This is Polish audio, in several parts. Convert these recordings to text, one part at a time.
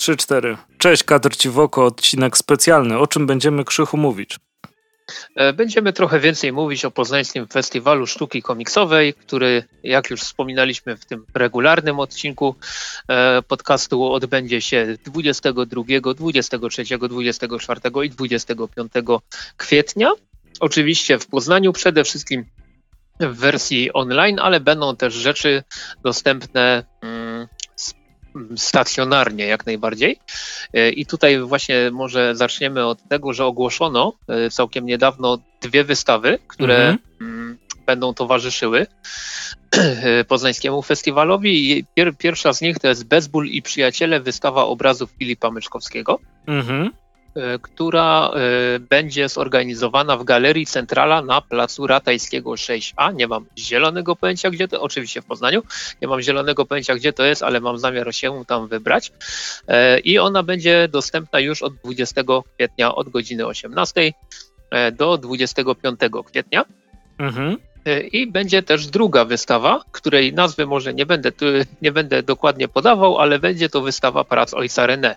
3-4. Cześć, kadr ci w oko, odcinek specjalny. O czym będziemy Krzychu mówić? E, będziemy trochę więcej mówić o Poznańskim Festiwalu Sztuki Komiksowej, który, jak już wspominaliśmy w tym regularnym odcinku e, podcastu, odbędzie się 22, 23, 24 i 25 kwietnia. Oczywiście w Poznaniu przede wszystkim w wersji online, ale będą też rzeczy dostępne mm, stacjonarnie jak najbardziej. E, I tutaj właśnie może zaczniemy od tego, że ogłoszono e, całkiem niedawno dwie wystawy, które mhm. Mm, będą towarzyszyły e, Poznańskiemu Festiwalowi. pierwsza z nich to jest Bezból i Przyjaciele, wystawa obrazów Filipa Myczkowskiego. Mhm. E, która e, będzie zorganizowana w Galerii Centrala na Placu Ratajskiego 6A. Nie mam zielonego pojęcia, gdzie to, oczywiście w Poznaniu, nie mam zielonego pojęcia, gdzie to jest, ale mam zamiar się tam wybrać. E, I ona będzie dostępna już od 20 kwietnia od godziny 18 do 25 kwietnia. Mhm. I będzie też druga wystawa, której nazwy może nie będę, nie będę dokładnie podawał, ale będzie to wystawa prac ojca René.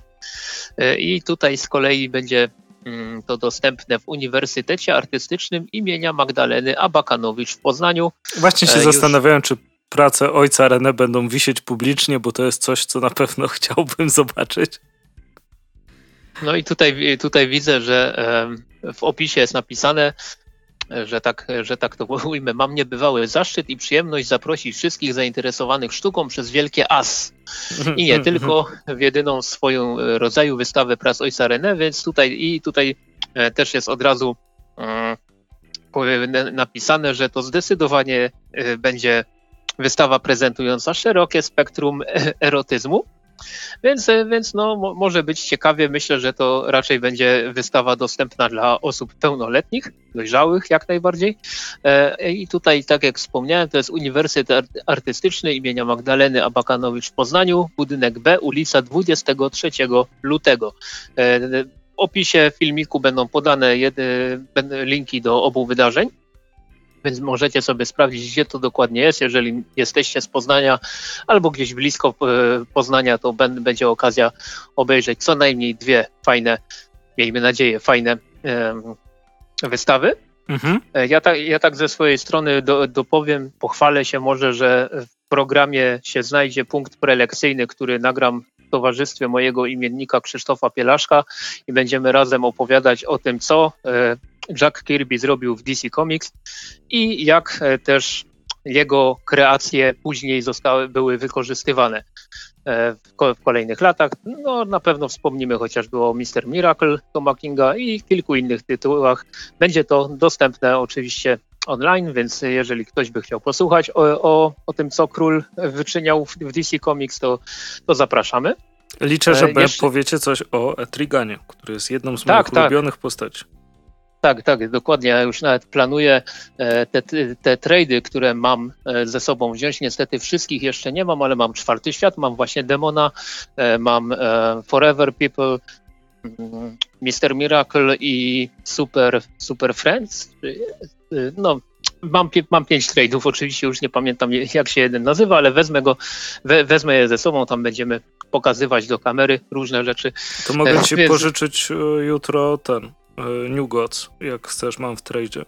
E, I tutaj z kolei będzie mm, to dostępne w Uniwersytecie Artystycznym imienia Magdaleny Abakanowicz w Poznaniu. Właśnie się e, Już... zastanawiałem, czy prace ojca René będą wisieć publicznie, bo to jest coś, co na pewno chciałbym zobaczyć. No i tutaj, tutaj widzę, że w opisie jest napisane, że tak, że tak to ujmę, mam niebywały zaszczyt i przyjemność zaprosić wszystkich zainteresowanych sztuką przez wielkie AS. I nie tylko w jedyną swoją rodzaju wystawę prac ojca René, więc tutaj i tutaj e, też jest od razu e, napisane, że to zdecydowanie e, będzie wystawa prezentująca szerokie spektrum erotyzmu, więc, więc no, może być ciekawie. Myślę, że to raczej będzie wystawa dostępna dla osób pełnoletnich, dojrzałych jak najbardziej. E, I tutaj, tak jak wspomniałem, to jest Uniwersytet Artystyczny imienia Magdaleny Abakanowicz w Poznaniu, budynek B, ulica 23 lutego. E, w opisie filmiku będą podane linki do obu wydarzeń więc możecie sobie sprawdzić, gdzie to dokładnie jest. Jeżeli jesteście z Poznania albo gdzieś blisko e, Poznania, to będzie okazja obejrzeć co najmniej dwie fajne, miejmy nadzieję, fajne wystawy. Mhm. E, ja, tak, ja tak ze swojej strony do, dopowiem, pochwalę się może, że w programie się znajdzie punkt prelekcyjny, który nagram w towarzystwie mojego imiennika Krzysztofa Pielaszka i będziemy razem opowiadać o tym, co e, Jack Kirby zrobił w DC Comics i jak e, też jego kreacje później zostały, były wykorzystywane e, w, kolejnych latach. No, na pewno wspomnimy chociażby o Mr. Miracle Toma Kinga i kilku innych tytułach. Będzie to dostępne oczywiście online, więc jeżeli ktoś by chciał posłuchać o, o, o tym, co król wyczyniał w, w DC Comics, to, to zapraszamy. Liczę, że e, Jeszcze... powiecie coś o Etriganie, który jest jedną z moich tak, tak. ulubionych tak. postaci. Tak, tak, dokładnie. Ja już nawet planuję e, te, te trady, które mam e, ze sobą wziąć. Niestety wszystkich jeszcze nie mam, ale mam czwarty świat, mam właśnie Demona, e, mam Forever People, Mr. Mm, Miracle i Super, Super Friends. No, mam, mam pięć tradeów, oczywiście już nie pamiętam jak się jeden nazywa, ale wezmę go, we, wezmę je ze sobą, tam będziemy pokazywać do kamery różne rzeczy. To mogę ci pożyczyć jutro ten New Gods, jak chcesz, mam w tradzie.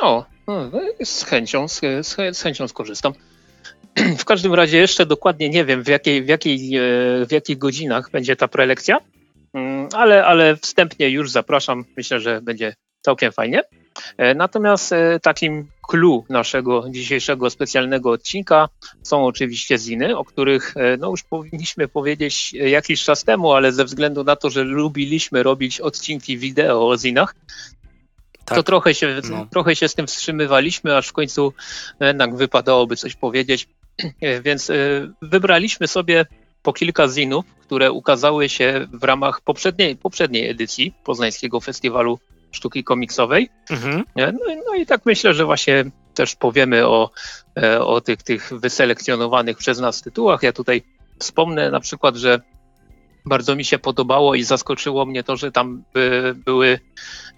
O, no, z chęcią, z, z chęcią skorzystam. W każdym razie jeszcze dokładnie nie wiem, w, jakiej, w, jakiej, e, w jakich godzinach będzie ta prelekcja, mm, ale, ale wstępnie już zapraszam. Myślę, że będzie całkiem fajnie. E, natomiast takim clue naszego dzisiejszego specjalnego odcinka są oczywiście ziny, o których e, no już powinniśmy powiedzieć jakiś czas temu, ale ze względu na to, że lubiliśmy robić odcinki wideo o zinach, tak. to trochę się, no. trochę się z tym wstrzymywaliśmy, aż w końcu jednak wypadałoby coś powiedzieć. E, więc e, wybraliśmy sobie po kilka zinów, które ukazały się w ramach poprzedniej, poprzedniej edycji Poznańskiego Festiwalu sztuki komiksowej. Mhm. No, no, i tak myślę, że właśnie też powiemy o, e, o tych, tych wyselekcjonowanych przez nas tytułach. Ja tutaj wspomnę na przykład, że bardzo mi się podobało i zaskoczyło mnie to, że tam by, były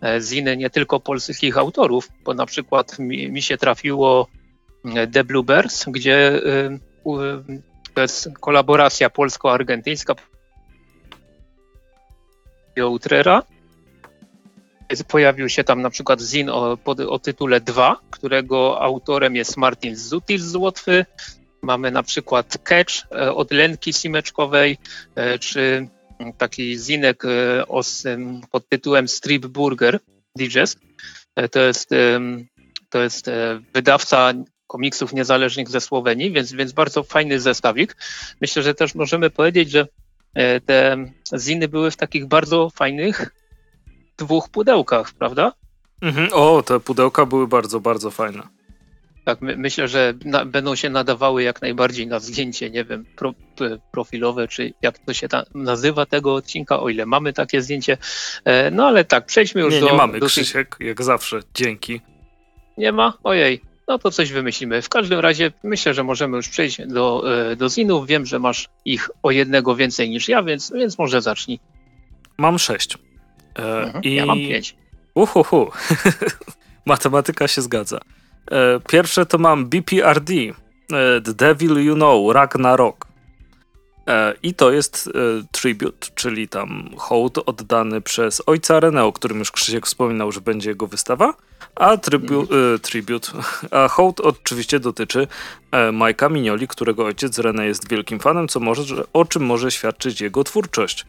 e, ziny nie tylko polskich autorów, bo na przykład mi, mi się trafiło e, The Bluebirds, gdzie to jest kolaboracja polsko-argentyńska Joutrera. Pojawił się tam na przykład zin o, o tytule 2, którego autorem jest Martin Zutis z Łotwy. Mamy na przykład Catch e, od Lenki Simeczkowej, e, czy taki zinek e, pod tytułem Strip Burger Digest. To jest, to jest wydawca komiksów niezależnych ze Słowenii, więc, więc bardzo fajny zestawik. Myślę, że też możemy powiedzieć, że te ziny były w takich bardzo fajnych dwóch pudełkach, prawda? Mhm. O, te pudełka były bardzo, bardzo fajne. Tak, my, myślę, że na, będą się nadawały jak najbardziej na zdjęcie, nie wiem, pro, profilowe, czy jak to się ta, nazywa tego odcinka, o ile mamy takie zdjęcie. E, no ale tak, przejdźmy już nie, do... Nie mamy, do Krzysiek, tych... jak zawsze, dzięki. Nie ma? Ojej. No to coś wymyślimy. W każdym razie myślę, że możemy już przejść do, e, do zinów. Wiem, że masz ich o jednego więcej niż ja, więc, więc może zacznij. Mam sześć. E, mhm, i... Ja mam pięć. Uhuhu. Matematyka się zgadza. E, pierwsze to mam BPRD, e, The Devil You Know, Ragnarok. I to jest tribute, czyli tam hołd oddany przez ojca René, o którym już Krzysiek wspominał, że będzie jego wystawa. A tribu, mm. tribute, a hołd oczywiście dotyczy Majka Minioli, którego ojciec René jest wielkim fanem, co może, o czym może świadczyć jego twórczość.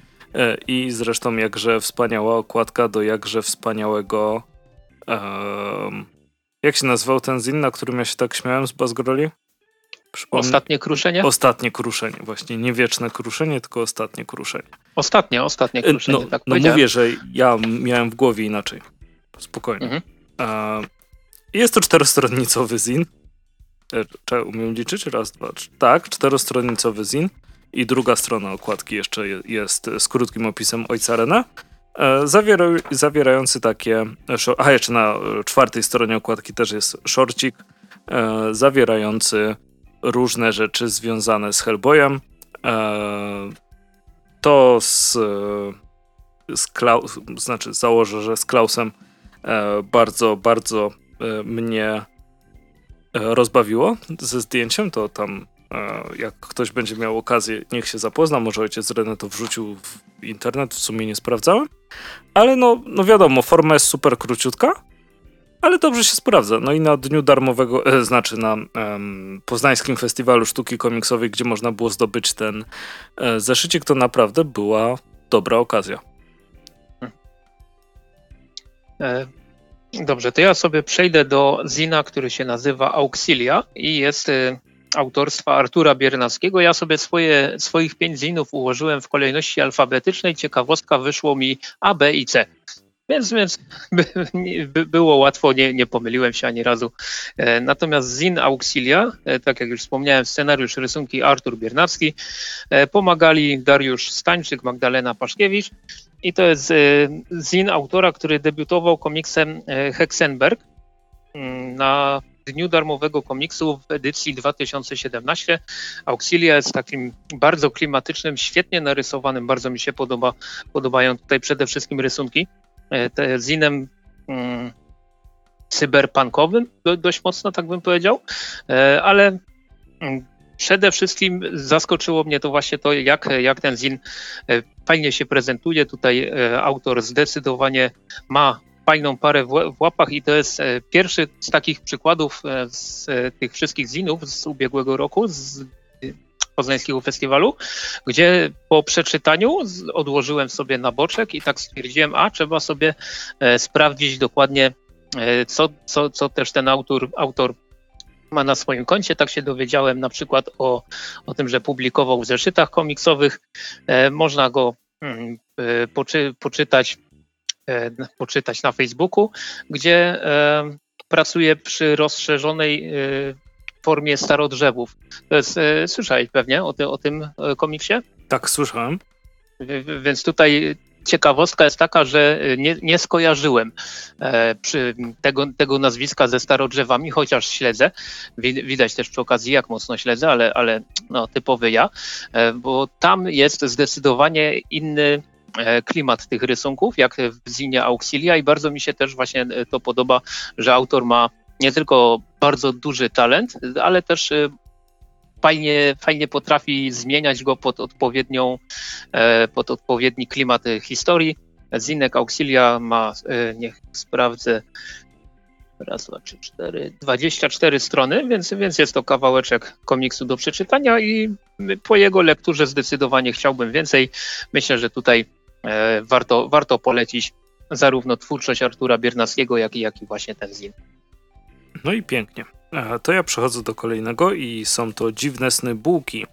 I zresztą jakże wspaniała okładka do jakże wspaniałego um, jak się nazywał ten zin, na którym ja się tak śmiałem z Bazgroli? Ostatnie kruszenie? Ostatnie kruszenie, właśnie. Nie wieczne kruszenie, tylko ostatnie kruszenie. Ostatnie, ostatnie e, kruszenie, no, tak No mówię, że ja miałem w głowie inaczej. Spokojnie. Mhm. E, jest to czterostronicowy zin. E, czy umiem liczyć? Raz, dwa, trzy. Tak, czterostronicowy zin. I druga strona okładki jeszcze jest z krótkim opisem ojca Rena. E, zawiera, zawierający takie. A jeszcze na czwartej stronie okładki też jest shortcik, e, zawierający różne rzeczy związane z Hellboyem. E, to z, z Klaus, znaczy założę, że z Klausem bardzo, bardzo mnie rozbawiło ze zdjęciem. To tam jak ktoś będzie miał okazję, niech się zapozna. Może ojciec René to wrzucił w internet, w sumie nie sprawdzałem. Ale no, no wiadomo, forma jest super króciutka, ale dobrze się sprawdza. No i na dniu darmowego, e, znaczy na Poznańskim Festiwalu Sztuki Komiksowej, gdzie można było zdobyć ten e, zeszycik, to naprawdę była dobra okazja. E, dobrze, to ja sobie przejdę do zina, który się nazywa Auxilia i jest e, autorstwa Artura Biernackiego. Ja sobie swoje, swoich pięć zinów ułożyłem w kolejności alfabetycznej. Ciekawostka wyszło mi A, B i C. Więc, więc by, by było łatwo, nie, nie pomyliłem się ani razu. E, natomiast Zin Auxilia, e, tak jak już wspomniałem, scenariusz, rysunki Artur Biernacki, e, pomagali Dariusz Stańczyk, Magdalena Paszkiewicz i to jest Zin autora, który debiutował komiksem Hexenberg mm, na Dniu Darmowego Komiksu w edycji 2017. Auxilia jest takim bardzo klimatycznym, świetnie narysowanym, bardzo mi się podoba, podobają tutaj przede wszystkim rysunki. E, te zinem mm, cyberpunkowym, do, dość mocno tak bym powiedział, e, ale mm, przede wszystkim zaskoczyło mnie to właśnie to, jak, jak ten zin e, fajnie się prezentuje. Tutaj autor zdecydowanie ma fajną parę w, łapach i to jest e, pierwszy z takich przykładów e, z e, tych wszystkich zinów z ubiegłego roku, z Poznańskiego Festiwalu, gdzie po przeczytaniu odłożyłem sobie na boczek i tak stwierdziłem, a trzeba sobie sprawdzić dokładnie, co, co, co też ten autor, autor ma na swoim koncie. Tak się dowiedziałem na przykład o, o tym, że publikował w zeszytach komiksowych. Można go hmm, poczy, poczytać poczytać na Facebooku, gdzie e, pracuję przy rozszerzonej e, formie starodrzewów. To jest, słyszałeś pewnie o, ty, o tym komiksie? Tak, słyszałem. Więc tutaj ciekawostka jest taka, że nie, nie skojarzyłem tego, tego nazwiska ze starodrzewami, chociaż śledzę. Widać też przy okazji, jak mocno śledzę, ale, ale no, typowy ja, bo tam jest zdecydowanie inny E, klimat tych rysunków, jak w zinie Auxilia i bardzo mi się też właśnie e, to podoba, że autor ma nie tylko bardzo duży talent, ale też e, fajnie, fajnie potrafi zmieniać go pod odpowiednią, pod odpowiedni klimat historii. Zinek Auxilia ma, niech sprawdzę, raz, dwa, trzy, cztery, 24 strony, więc, więc jest to kawałeczek komiksu do przeczytania i po jego lekturze zdecydowanie chciałbym więcej. Myślę, że tutaj e, warto, warto polecić zarówno twórczość Artura Biernackiego, jak i, jak i właśnie ten zin. No i pięknie. E, to ja przechodzę do kolejnego i są to Dziwne sny bułki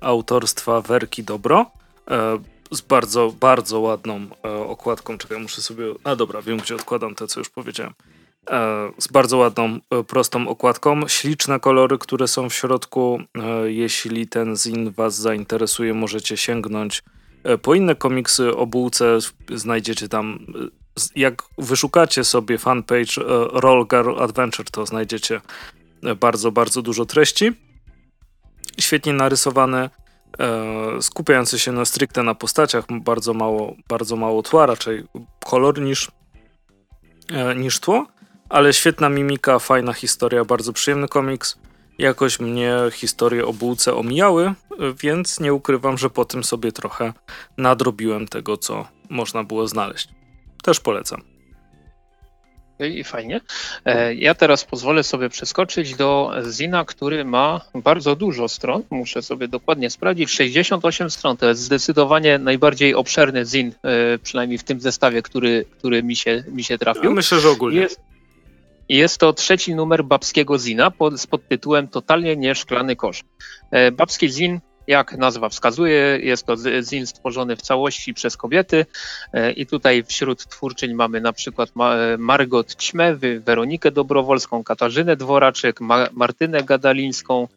autorstwa Werki Dobro e, z bardzo, bardzo ładną okładką. Czekaj, muszę sobie... A dobra, wiem gdzie odkładam te, co już powiedziałem. E, z bardzo ładną, e, prostą okładką. Śliczne kolory, które są w środku. E, jeśli ten zin Was zainteresuje, możecie sięgnąć po inne komiksy o bułce. Znajdziecie tam, jak wyszukacie sobie fanpage Roll Girl Adventure, to znajdziecie bardzo, bardzo dużo treści. Świetnie narysowane, skupiające się na stricte na postaciach, bardzo mało, bardzo mało tła, raczej kolor niż, niż tło ale świetna mimika, fajna historia, bardzo przyjemny komiks. Jakoś mnie historie o bułce omijały, więc nie ukrywam, że po tym sobie trochę nadrobiłem tego, co można było znaleźć. Też polecam. I fajnie. E, ja teraz pozwolę sobie przeskoczyć do Zina, który ma bardzo dużo stron. Muszę sobie dokładnie sprawdzić. 68 stron to jest zdecydowanie najbardziej obszerny Zin, e, przynajmniej w tym zestawie, który, który mi, się, mi się trafił. Ja myślę, że ogólnie. Jest, jest to trzeci numer babskiego zina pod, z podtytułem Totalnie nieszklany kosz. E, babski zin, jak nazwa wskazuje, jest to zin stworzony w całości przez kobiety e, i tutaj wśród twórczyń mamy na przykład e, Margot Ćmewy, Weronikę Dobrowolską, Katarzynę Dworaczek, Martynę Gadalińską,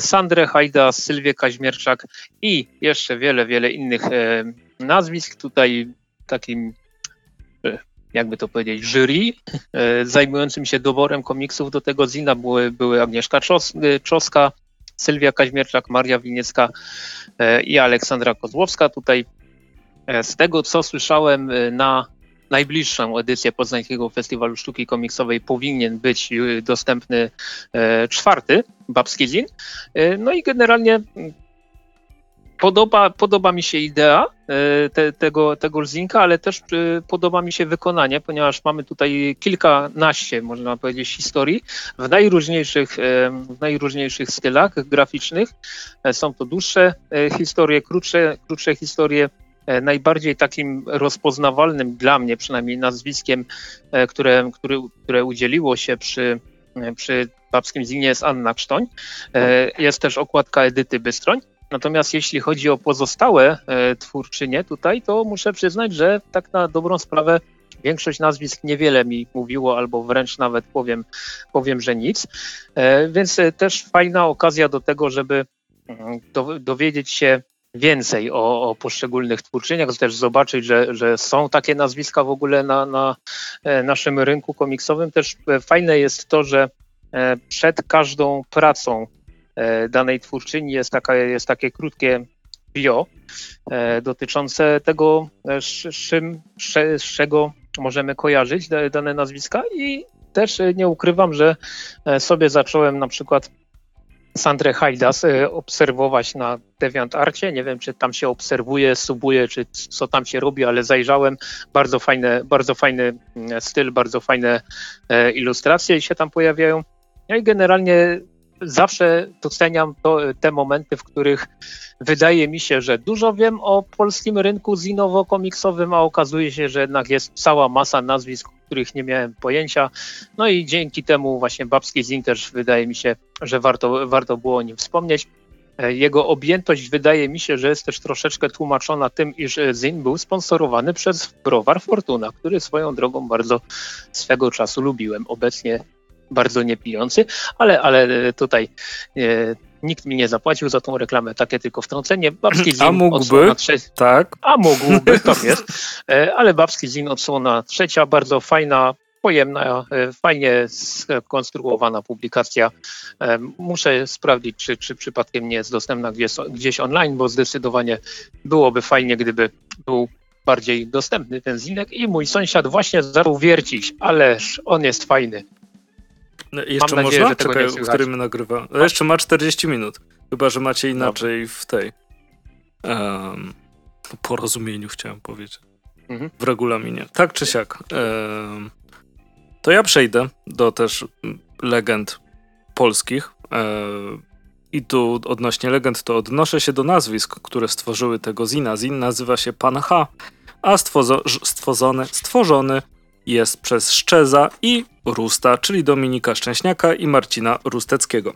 Sandrę Hajda, Sylwię Kaźmierczak i jeszcze wiele, wiele innych nazwisk. Tutaj takim jakby to powiedzieć, jury e, zajmującym się doborem komiksów do tego zina były, były Agnieszka e, Czoska, Sylwia Kaźmierczak, Maria Winiecka e, i Aleksandra Kozłowska. Tutaj z tego, co słyszałem na najbliższą edycję Poznańskiego Festiwalu Sztuki Komiksowej powinien być dostępny czwarty babski zin. No i generalnie Podoba, podoba mi się idea e, te, tego, tego ale też e, podoba mi się wykonanie, ponieważ mamy tutaj kilkanaście, można powiedzieć, historii w najróżniejszych, e, w najróżniejszych stylach graficznych. Są to dłuższe historie, krótsze, krótsze historie. Najbardziej takim rozpoznawalnym dla mnie, przynajmniej nazwiskiem, które, które, które udzieliło się przy, przy babskim zinie jest Anna Krztoń. Jest też okładka Edyty Bystroń. Natomiast jeśli chodzi o pozostałe e, twórczynie tutaj, to muszę przyznać, że tak na dobrą sprawę większość nazwisk niewiele mi mówiło, albo wręcz nawet powiem, powiem że nic. E, więc e, też fajna okazja do tego, żeby mm, dowiedzieć się więcej o, o, poszczególnych twórczyniach, też zobaczyć, że, że są takie nazwiska w ogóle na, na naszym rynku komiksowym. Też fajne jest to, że przed każdą pracą danej twórczyni jest, taka, jest takie krótkie bio e, dotyczące tego, e, z, czym, z czego możemy kojarzyć dane nazwiska i też nie ukrywam, że sobie zacząłem na przykład Sandrę Hajdas obserwować na DeviantArcie. Nie wiem, czy tam się obserwuje, subuje, czy co tam się robi, ale zajrzałem. Bardzo fajne, bardzo fajny mm, styl, bardzo fajne ilustracje się tam pojawiają. No i generalnie zawsze doceniam to, te momenty, w których wydaje mi się, że dużo wiem o polskim rynku zinowo-komiksowym, a okazuje się, że jednak jest cała masa nazwisk, których nie miałem pojęcia. No i dzięki temu właśnie Babski Zin też wydaje mi się, że warto, warto było o nim wspomnieć. Jego objętość wydaje mi się, że jest też troszeczkę tłumaczona tym, iż Zin był sponsorowany przez browar Fortuna, który swoją drogą bardzo swego czasu lubiłem. Obecnie bardzo niepijący, ale, ale tutaj e, nikt mi nie zapłacił za tą reklamę, takie tylko wtrącenie. Babski Zin A mógłby, trzecia, tak. A mógłby, to jest. E, ale Babski Zin odsłona trzecia, bardzo fajna, pojemna, e, fajnie skonstruowana publikacja. E, muszę sprawdzić, czy, czy przypadkiem nie jest dostępna gdzieś, gdzieś online, bo zdecydowanie byłoby fajnie, gdyby był bardziej dostępny ten zinek i mój sąsiad właśnie zaczął wiercić, ależ on jest fajny. No, jeszcze Mam nadzieję, można? Czekaj, w którym nagrywa. No, jeszcze ma 40 minut. Chyba, że macie inaczej Dobra. w tej. Um, porozumieniu chciałem powiedzieć. mhm. w regulaminie. Tak czy siak. to ja przejdę do też legend polskich. I tu odnośnie legend to odnoszę się do nazwisk, które stworzyły tego zina. Zin nazywa się Pan H, a stworzony, stworzony jest przez Szczeza i Rusta, czyli Dominika Szczęśniaka i Marcina Rusteckiego.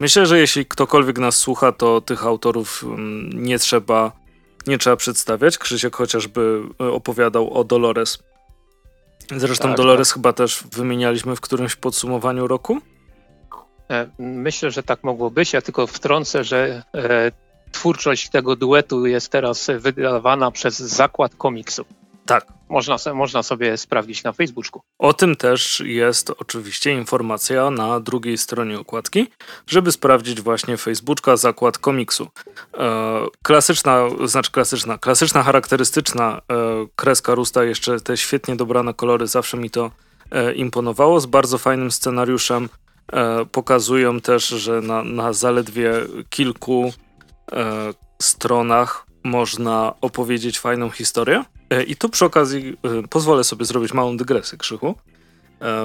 Myślę, że jeśli ktokolwiek nas słucha, to tych autorów mm, nie trzeba, nie trzeba przedstawiać. Krzysiek chociażby e, opowiadał o Dolores. Zresztą tak, Dolores tak. chyba też wymienialiśmy w którymś podsumowaniu roku. E, myślę, że tak mogło być. Ja tylko wtrącę, że e, twórczość tego duetu jest teraz wydawana przez Zakład Komiksu. Tak. Można, można sobie sprawdzić na Facebooku. O tym też jest oczywiście informacja na drugiej stronie okładki, żeby sprawdzić właśnie Facebooka Zakład Komiksu. E, klasyczna, znaczy klasyczna, klasyczna, charakterystyczna e, kreska Rusta, jeszcze te świetnie dobrane kolory, zawsze mi to e, imponowało, z bardzo fajnym scenariuszem. E, pokazują też, że na, na zaledwie kilku e, stronach można opowiedzieć fajną historię. E, I tu przy okazji e, pozwolę sobie zrobić małą dygresję, Krzychu.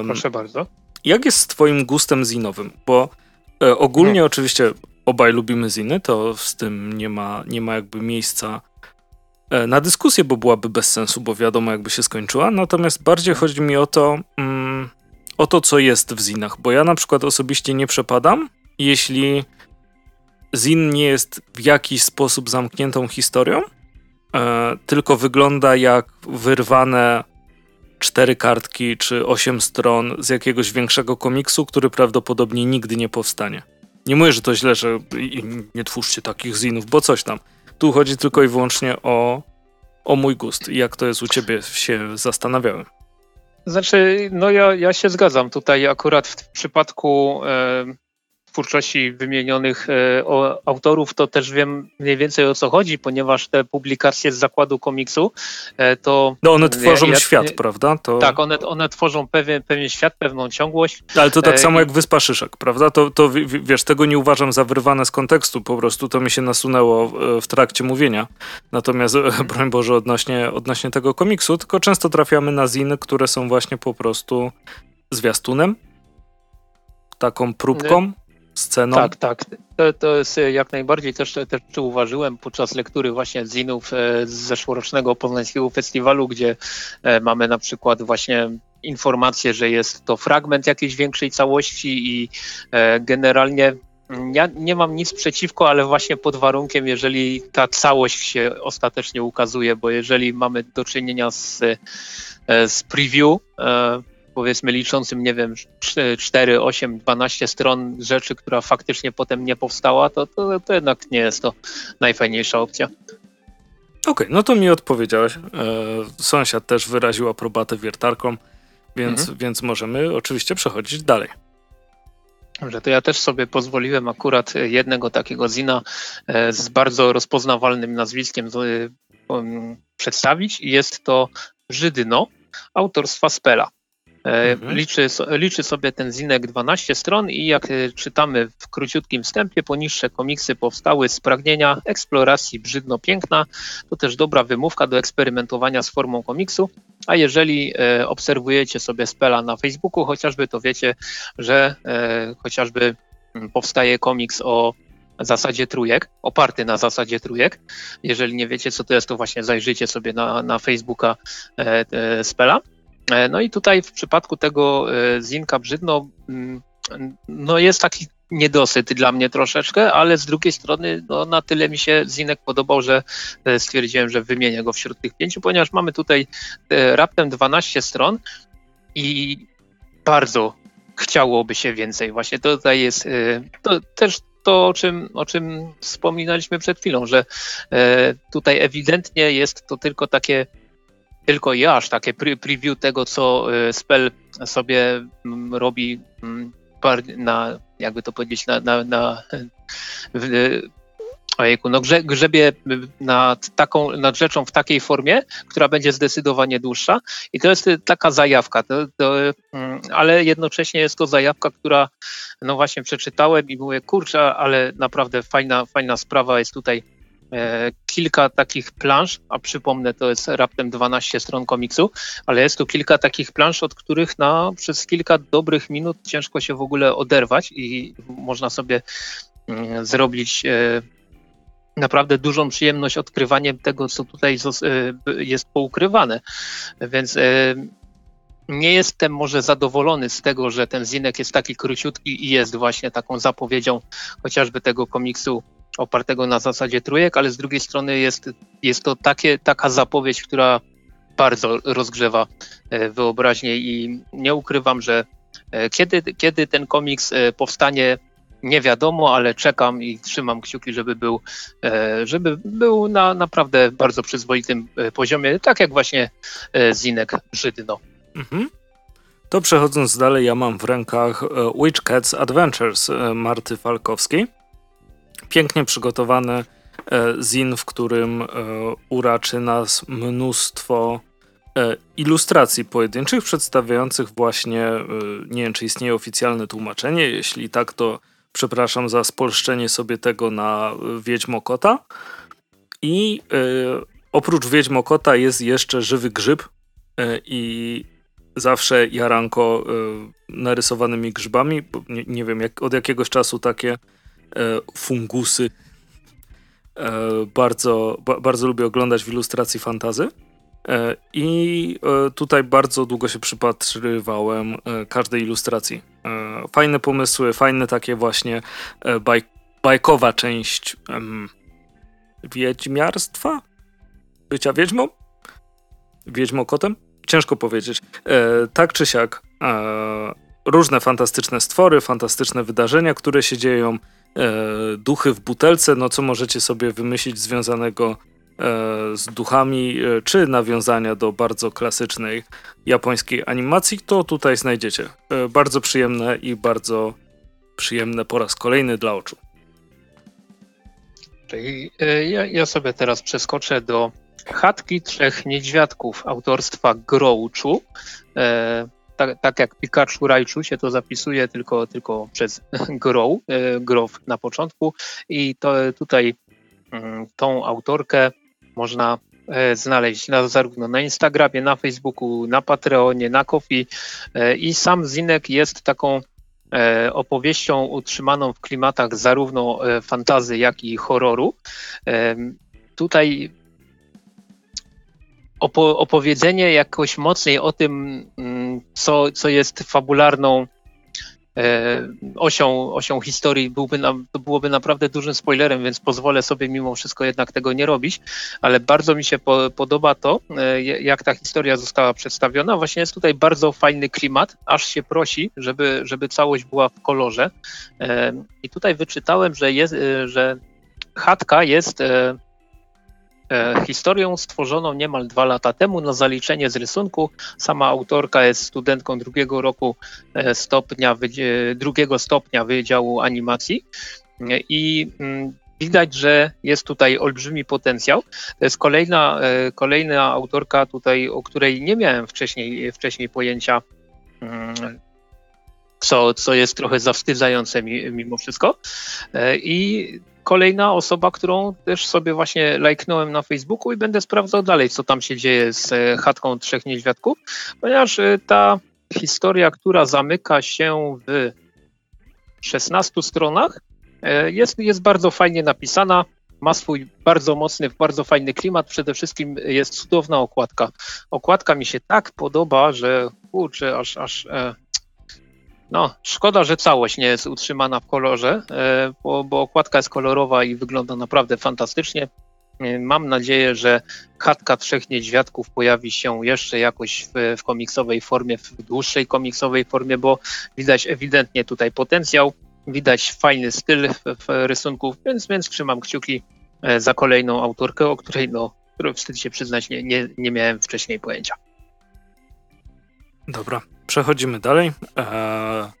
Proszę bardzo. Jak jest z twoim gustem zinowym? Bo e, ogólnie oczywiście obaj lubimy ziny, to z tym nie ma, nie ma jakby miejsca na dyskusję, bo byłaby bez sensu, bo wiadomo jakby się skończyła. Natomiast bardziej no. chodzi mi o to, mm, o to, co jest w zinach, bo ja na przykład osobiście nie przepadam, jeśli zin nie jest w jakiś sposób zamkniętą historią, e, tylko wygląda jak wyrwane cztery kartki czy osiem stron z jakiegoś większego komiksu, który prawdopodobnie nigdy nie powstanie. Nie mówię, że to źle, że nie twórzcie takich zinów, bo coś tam. Tu chodzi tylko i wyłącznie o, o mój gust. Jak to jest u ciebie, się zastanawiałem. Znaczy, no ja, ja się zgadzam. Tutaj akurat w przypadku e, twórczości wymienionych e, autorów, to też wiem mniej więcej o co chodzi, ponieważ te publikacje z zakładu komiksu e, to. No one tworzą ja, świat, prawda? To... Tak, one, one tworzą pewien, pewien świat, pewną ciągłość. Ale to tak e, samo jak Wyspa Szyszek, prawda? To, to wiesz, tego nie uważam za wyrwane z kontekstu, po prostu to mi się nasunęło w trakcie mówienia. Natomiast, broń Boże, odnośnie, odnośnie tego komiksu, tylko często trafiamy na ziny, które są właśnie po prostu zwiastunem, taką próbką sceną. Tak, tak. To, to jest e, jak najbardziej też, też uważyłem podczas lektury właśnie zinów e, z zeszłorocznego poznańskiego festiwalu, gdzie e, mamy na przykład właśnie informację, że jest to fragment jakiejś większej całości i generalnie ja nie mam nic przeciwko, ale właśnie pod warunkiem, jeżeli ta całość się ostatecznie ukazuje, bo jeżeli mamy do czynienia z, z preview, powiedzmy liczącym, nie wiem, 4, 8, 12 stron rzeczy, która faktycznie potem nie powstała, to, to, to jednak nie jest to najfajniejsza opcja. Okej, okay, no to mi odpowiedziałeś. E, sąsiad też wyraził aprobatę wiertarką, więc, mhm. więc możemy oczywiście przechodzić dalej. Dobrze, to ja też sobie pozwoliłem akurat jednego takiego zina e, z bardzo rozpoznawalnym nazwiskiem e, przedstawić. Jest to Żydyno autorstwa Spela. E, mhm. Liczy, liczy sobie ten zinek 12 stron i jak e, czytamy w króciutkim wstępie, poniższe komiksy powstały z pragnienia eksploracji brzydno-piękna. To też dobra wymówka do eksperymentowania z formą komiksu. A jeżeli e, obserwujecie sobie Spela na Facebooku chociażby, to wiecie, że chociażby mm, powstaje komiks o zasadzie trójek, oparty na zasadzie trójek. Jeżeli nie wiecie, co to jest, to właśnie zajrzyjcie sobie na, na Facebooka Spela. E, no i tutaj w przypadku tego e, Zinka Brzydno mm, no jest taki niedosyt dla mnie troszeczkę, ale z drugiej strony no, na tyle mi się Zinek podobał, że e, stwierdziłem, że wymienię go wśród tych pięciu, ponieważ mamy tutaj raptem 12 stron i bardzo chciałoby się więcej. Właśnie tutaj jest to też to, o czym, o czym wspominaliśmy przed chwilą, że tutaj ewidentnie jest to tylko takie tylko i aż takie preview tego, co y, Spell sobie mm, robi mm, na, jakby to powiedzieć, na, na, na ojejku, no grze, grzebie nad, taką, nad rzeczą w takiej formie, która będzie zdecydowanie dłuższa. I to jest taka zajawka, to, to, mm, ale jednocześnie jest to zajawka, która no właśnie przeczytałem i mówię, kurczę, ale naprawdę fajna, fajna sprawa jest tutaj kilka takich plansz, a przypomnę, to jest raptem 12 stron komiksu, ale jest tu kilka takich plansz, od których na, przez kilka dobrych minut ciężko się w ogóle oderwać i można sobie mm, zrobić e, naprawdę dużą przyjemność odkrywaniem tego, co tutaj jest poukrywane. Więc nie jestem może zadowolony z tego, że ten zinek jest taki króciutki i jest właśnie taką zapowiedzią chociażby tego komiksu opartego na zasadzie trójek, ale z drugiej strony jest, jest to takie, taka zapowiedź, która bardzo rozgrzewa e, wyobraźnię i nie ukrywam, że e, kiedy, kiedy ten komiks e, powstanie, nie wiadomo, ale czekam i trzymam kciuki, żeby był, żeby był na naprawdę bardzo przyzwoitym poziomie, tak jak właśnie Zinek Żydno. Mhm. To przechodząc dalej, ja mam w rękach Witch Cats Adventures Marty Falkowskiej. Pięknie przygotowany e, zin, w którym uraczy nas mnóstwo ilustracji pojedynczych przedstawiających właśnie, nie wiem czy istnieje oficjalne tłumaczenie, jeśli tak to przepraszam za spolszczenie sobie tego na Wiedźmokota. I oprócz Wiedźmokota jest jeszcze Żywy Grzyb i zawsze jaranko narysowanymi grzybami. Nie, nie, wiem, jak, od jakiegoś czasu takie fungusy y, bardzo, ba, bardzo lubię oglądać w ilustracji fantazy. I tutaj bardzo długo się przypatrywałem każdej ilustracji. Fajne pomysły, fajne takie właśnie baj, bajkowa część um, wiedźmiarstwa? Bycia wiedźmą? Wiedźmokotem? ciężko powiedzieć. E, tak czy siak, e, różne fantastyczne stwory, fantastyczne wydarzenia, które się dzieją, e, duchy w butelce, no co możecie sobie wymyślić związanego e, z duchami, e, czy nawiązania do bardzo klasycznej japońskiej animacji, to tutaj znajdziecie. E, bardzo przyjemne i bardzo przyjemne po raz kolejny dla oczu. Czyli ja, ja sobie teraz przeskoczę do Chatki Trzech Niedźwiadków autorstwa Grouchu. Tak, tak, jak Pikachu Raichu się to zapisuje tylko, tylko przez Grow, e, Grow na początku i to tutaj mm, tą autorkę można e, znaleźć na, zarówno na Instagramie, na Facebooku, na Patreonie, na Kofi e, i sam Zinek jest taką opowieścią utrzymaną w klimatach zarówno fantazy, jak i horroru. Tutaj opo opowiedzenie jakoś mocniej o tym, mm, co, co jest fabularną e, osią, osią historii byłby to byłoby naprawdę dużym spoilerem, więc pozwolę sobie mimo wszystko jednak tego nie robić, ale bardzo mi się po, podoba to, e, jak ta historia została przedstawiona. Właśnie jest tutaj bardzo fajny klimat, aż się prosi, żeby, żeby całość była w kolorze. E, I tutaj wyczytałem, że, jest, że chatka jest E, historią stworzoną niemal dwa lata temu na zaliczenie z rysunku. Sama autorka jest studentką drugiego roku e, stopnia, drugiego stopnia Wydziału Animacji e, i mm, widać, że jest tutaj olbrzymi potencjał. To jest kolejna, kolejna autorka tutaj, o której nie miałem wcześniej, wcześniej pojęcia, mm, co, co jest trochę zawstydzające mimo wszystko. I kolejna osoba, którą też sobie właśnie lajknąłem na Facebooku i będę sprawdzał dalej, co tam się dzieje z e, chatką Trzech Niedźwiadków, ponieważ e, ta historia, która zamyka się w 16 stronach, e, jest, jest bardzo fajnie napisana, ma swój bardzo mocny, bardzo fajny klimat, przede wszystkim jest cudowna okładka. Okładka mi się tak podoba, że kurczę, aż, aż no, szkoda, że całość nie jest utrzymana w kolorze, e, bo, bo okładka jest kolorowa i wygląda naprawdę fantastycznie. E, mam nadzieję, że chatka trzech niedźwiadków pojawi się jeszcze jakoś w, w, komiksowej formie, w dłuższej komiksowej formie, bo widać ewidentnie tutaj potencjał, widać fajny styl w, w rysunku, więc, więc trzymam kciuki e, za kolejną autorkę, o której no, wstyd się przyznać, nie, nie, nie miałem wcześniej pojęcia. Dobra, przechodzimy dalej. E,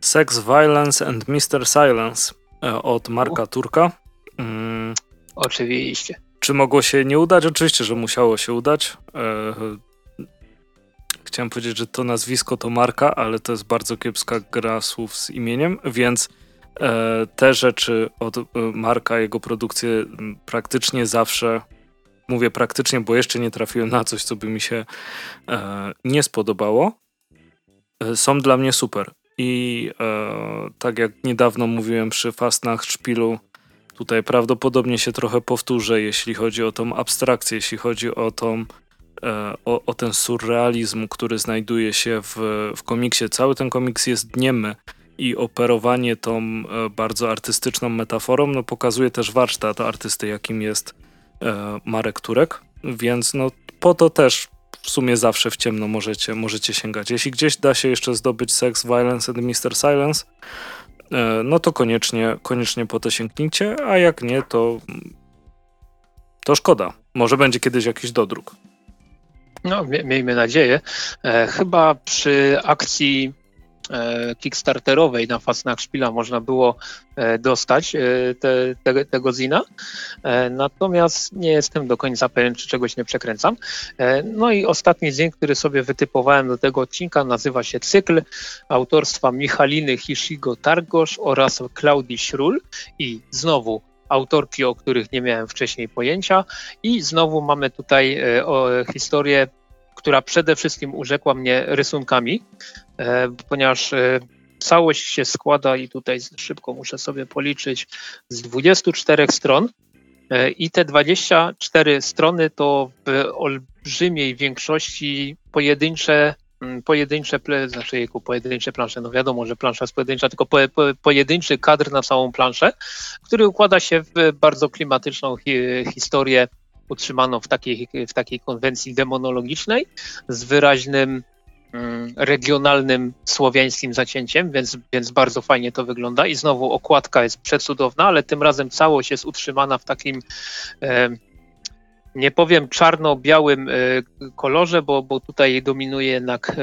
Sex, Violence and Mr. Silence e, od Marka Turka. Mm. Oczywiście. Czy mogło się nie udać? Oczywiście, że musiało się udać. E, chciałem powiedzieć, że to nazwisko to Marka, ale to jest bardzo kiepska gra słów z imieniem, więc te rzeczy od Marka, jego produkcje praktycznie zawsze mówię praktycznie, bo jeszcze nie trafiłem na coś, co by mi się nie spodobało, są dla mnie super. I tak jak niedawno mówiłem przy Fastnach Szpilu, tutaj prawdopodobnie się trochę powtórzę, jeśli chodzi o tą abstrakcję, jeśli chodzi o tą E, o, o, ten surrealizm, który znajduje się w, w komiksie. Cały ten komiks jest niemy i operowanie tą e, bardzo artystyczną metaforą no, pokazuje też warsztat artysty, jakim jest e, Marek Turek, więc no, po to też w sumie zawsze w ciemno możecie, możecie sięgać. Jeśli gdzieś da się jeszcze zdobyć Sex, Violence and Mr. Silence, no to koniecznie, koniecznie po to sięgnijcie, a jak nie, to to szkoda. Może będzie kiedyś jakiś dodruk. No, miejmy nadzieję. E, chyba przy akcji e, kickstarterowej na Fasnach Szpila można było e, dostać te, te, tego zina. Natomiast nie jestem do końca pewien, czy czegoś nie przekręcam. No i ostatni zin, który sobie wytypowałem do tego odcinka, nazywa się Cykl autorstwa Michaliny Hishigo-Targosz oraz Klaudii Śrul. I znowu autorki, o których nie miałem wcześniej pojęcia. I znowu mamy tutaj e, historię, która przede wszystkim urzekła mnie rysunkami, e, ponieważ e, całość się składa i tutaj szybko muszę sobie policzyć z 24 stron. I te 24 strony to w olbrzymiej większości pojedyncze Mm, pojedyncze, znaczy jego pojedyncze plansze, no wiadomo, że plansza jest pojedyncza, tylko po, po, pojedynczy kadr na całą planszę, który układa się w bardzo klimatyczną hi, historię utrzymaną w takiej, w takiej konwencji demonologicznej z wyraźnym regionalnym słowiańskim zacięciem, więc, więc bardzo fajnie to wygląda i znowu okładka jest przecudowna, ale tym razem całość jest utrzymana w takim e, nie powiem czarno-białym e, kolorze, bo, bo tutaj dominuje jednak e,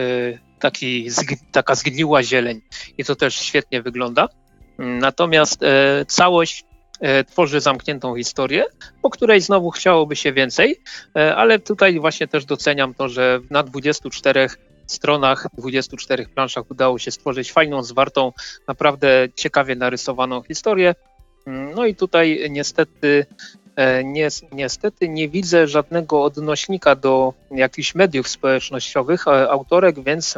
taki, taka zgniła zieleń i to też świetnie wygląda. Natomiast e, całość tworzy zamkniętą historię, po której znowu chciałoby się więcej, ale tutaj właśnie też doceniam to, że na 24 stronach, 24 planszach udało się stworzyć fajną, zwartą, naprawdę ciekawie narysowaną historię. No i tutaj niestety E, niestety nie widzę żadnego odnośnika do jakichś mediów społecznościowych e, autorek, więc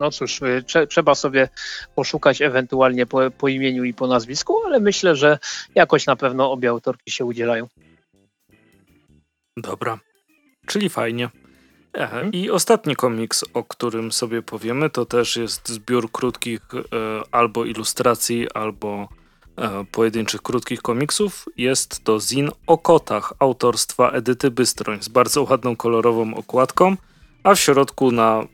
no cóż, e, trze, trzeba sobie poszukać ewentualnie po, po, imieniu i po nazwisku, ale myślę, że jakoś na pewno obie autorki się udzielają. Dobra, czyli fajnie. Mhm. I ostatni komiks, o którym sobie powiemy, to też jest zbiór krótkich e, albo ilustracji, albo E, pojedynczych krótkich komiksów. Jest to Zin o kotach autorstwa Edyty Bystroń z bardzo ładną kolorową okładką, a w środku na, e,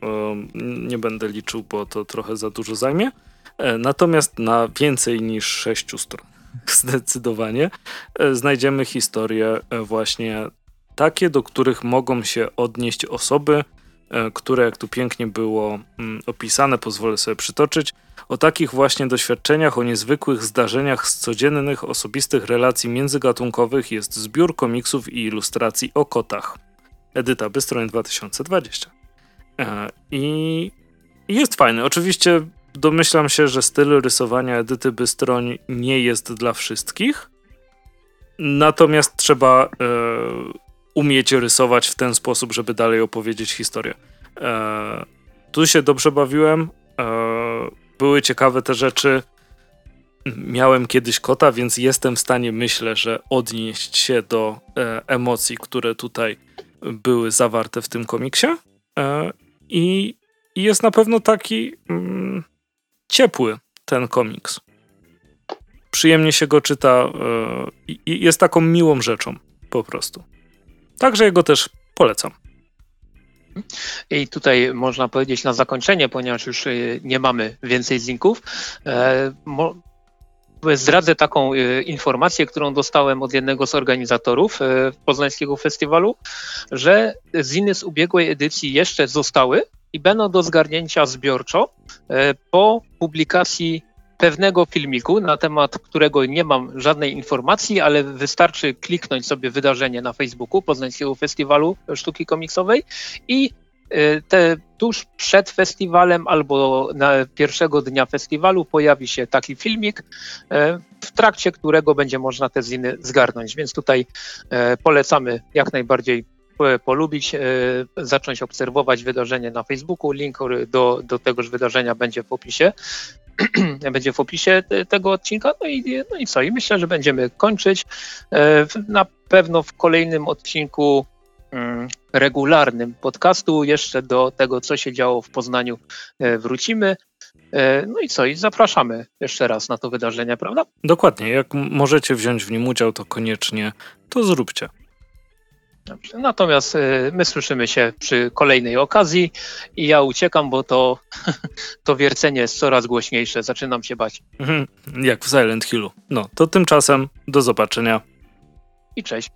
nie będę liczył, bo to trochę za dużo zajmie, e, natomiast na więcej niż 6 stron zdecydowanie znajdziemy historie właśnie takie, do których mogą się odnieść osoby, które, jak tu pięknie było mm, opisane, pozwolę sobie przytoczyć, o takich właśnie doświadczeniach, o niezwykłych zdarzeniach z codziennych, osobistych relacji międzygatunkowych jest zbiór komiksów i ilustracji o kotach. Edyta Bystroń 2020. E, I jest fajny. Oczywiście domyślam się, że styl rysowania Edyty Bystroń nie jest dla wszystkich. Natomiast trzeba e, umieć rysować w ten sposób, żeby dalej opowiedzieć historię. E, tu się dobrze bawiłem. E, były ciekawe te rzeczy. Miałem kiedyś kota, więc jestem w stanie, myślę, że odnieść się do e, emocji, które tutaj były zawarte w tym komiksie. E, i, i, jest na pewno taki mm, ciepły ten komiks. Przyjemnie się go czyta e, jest taką miłą rzeczą po prostu. Także jego też polecam. I tutaj można powiedzieć na zakończenie, ponieważ już y, nie mamy więcej linków, e, zdradzę taką y, informację, którą dostałem od jednego z organizatorów e, poznańskiego festiwalu, że ziny z ubiegłej edycji jeszcze zostały i będą do zgarnięcia zbiorczo e, po publikacji pewnego filmiku, na temat którego nie mam żadnej informacji, ale wystarczy kliknąć sobie wydarzenie na Facebooku Poznańskiego Festiwalu Sztuki Komiksowej i te, tuż przed festiwalem albo na pierwszego dnia festiwalu pojawi się taki filmik, w trakcie którego będzie można te ziny zgarnąć. Więc tutaj polecamy jak najbardziej polubić, zacząć obserwować wydarzenie na Facebooku. Link do, do tegoż wydarzenia będzie w opisie. będzie w opisie tego odcinka. No i, no i co? I myślę, że będziemy kończyć. E, na pewno w kolejnym odcinku mm, regularnym podcastu jeszcze do tego, co się działo w Poznaniu e, wrócimy. E, no i co? I zapraszamy jeszcze raz na to wydarzenie, prawda? Dokładnie. Jak możecie wziąć w nim udział, to koniecznie to zróbcie. Dobrze. Natomiast y, my słyszymy się przy kolejnej okazji i ja uciekam, bo to, to wiercenie jest coraz głośniejsze. Zaczynam się bać. Mhm. Jak w Silent Hillu. No, to tymczasem do zobaczenia. I cześć.